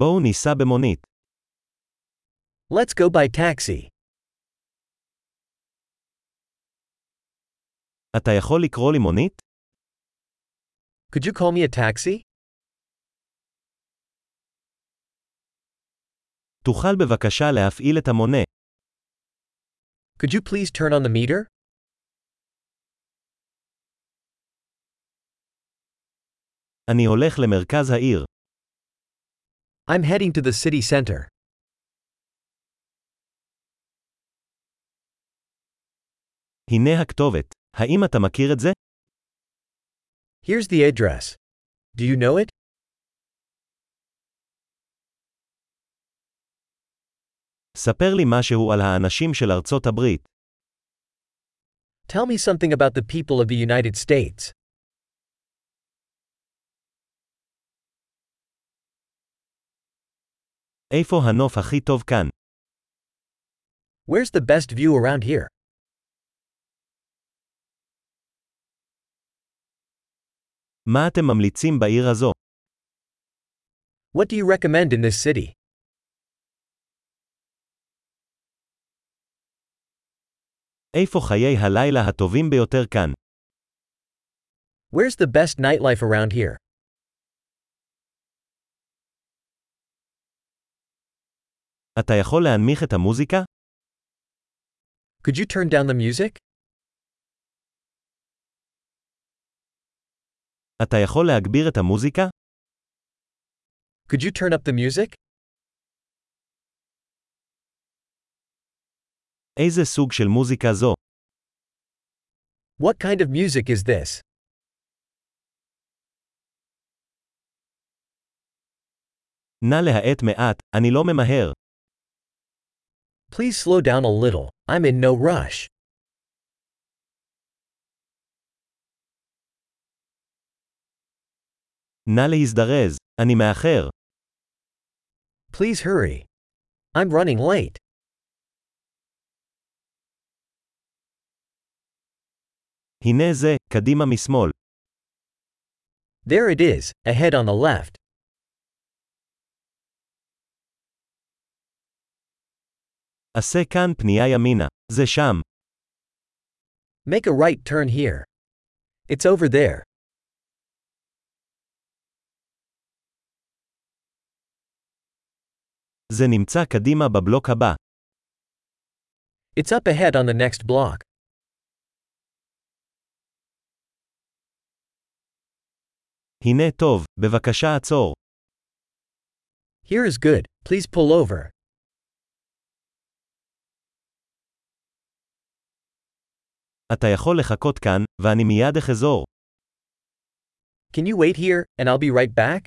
בואו ניסע במונית. Let's go by taxi. אתה יכול לקרוא לי מונית? Could you call me a taxi? תוכל בבקשה להפעיל את המונה. Could you please turn on the meter? אני הולך למרכז העיר. I'm heading to the city center. הנה הכתובת. האם אתה מכיר את זה? Here's the address. Do you know it? ספר לי משהו על האנשים של ארצות הברית. Tell me something about the people of the United States. איפה הנוף הכי טוב כאן? Where's the best view around here? מה אתם ממליצים בעיר הזו? What do you recommend in this city? איפה חיי הלילה הטובים ביותר כאן? Where's the best nightlife around here? אתה יכול להנמיך את המוזיקה? Could you turn down the music? אתה יכול להגביר את המוזיקה? Could you turn up the music? איזה סוג של מוזיקה זו? What kind of music is this? נא להאט מעט, אני לא ממהר. Please slow down a little. I'm in no rush. נא להזדרז, אני מאחר. Please hurry. I'm running late. הנה זה, קדימה משמאל. There it is, ahead on the left. עשה כאן פנייה ימינה. זה שם. Make a right turn here. It's over there. זה נמצא קדימה בבלוק הבא. It's up ahead on the next block. הנה טוב, בבקשה עצור. Here is good, please pull over. אתה יכול לחכות כאן, ואני מיד אחזור. Can you wait here, and I'll be right back?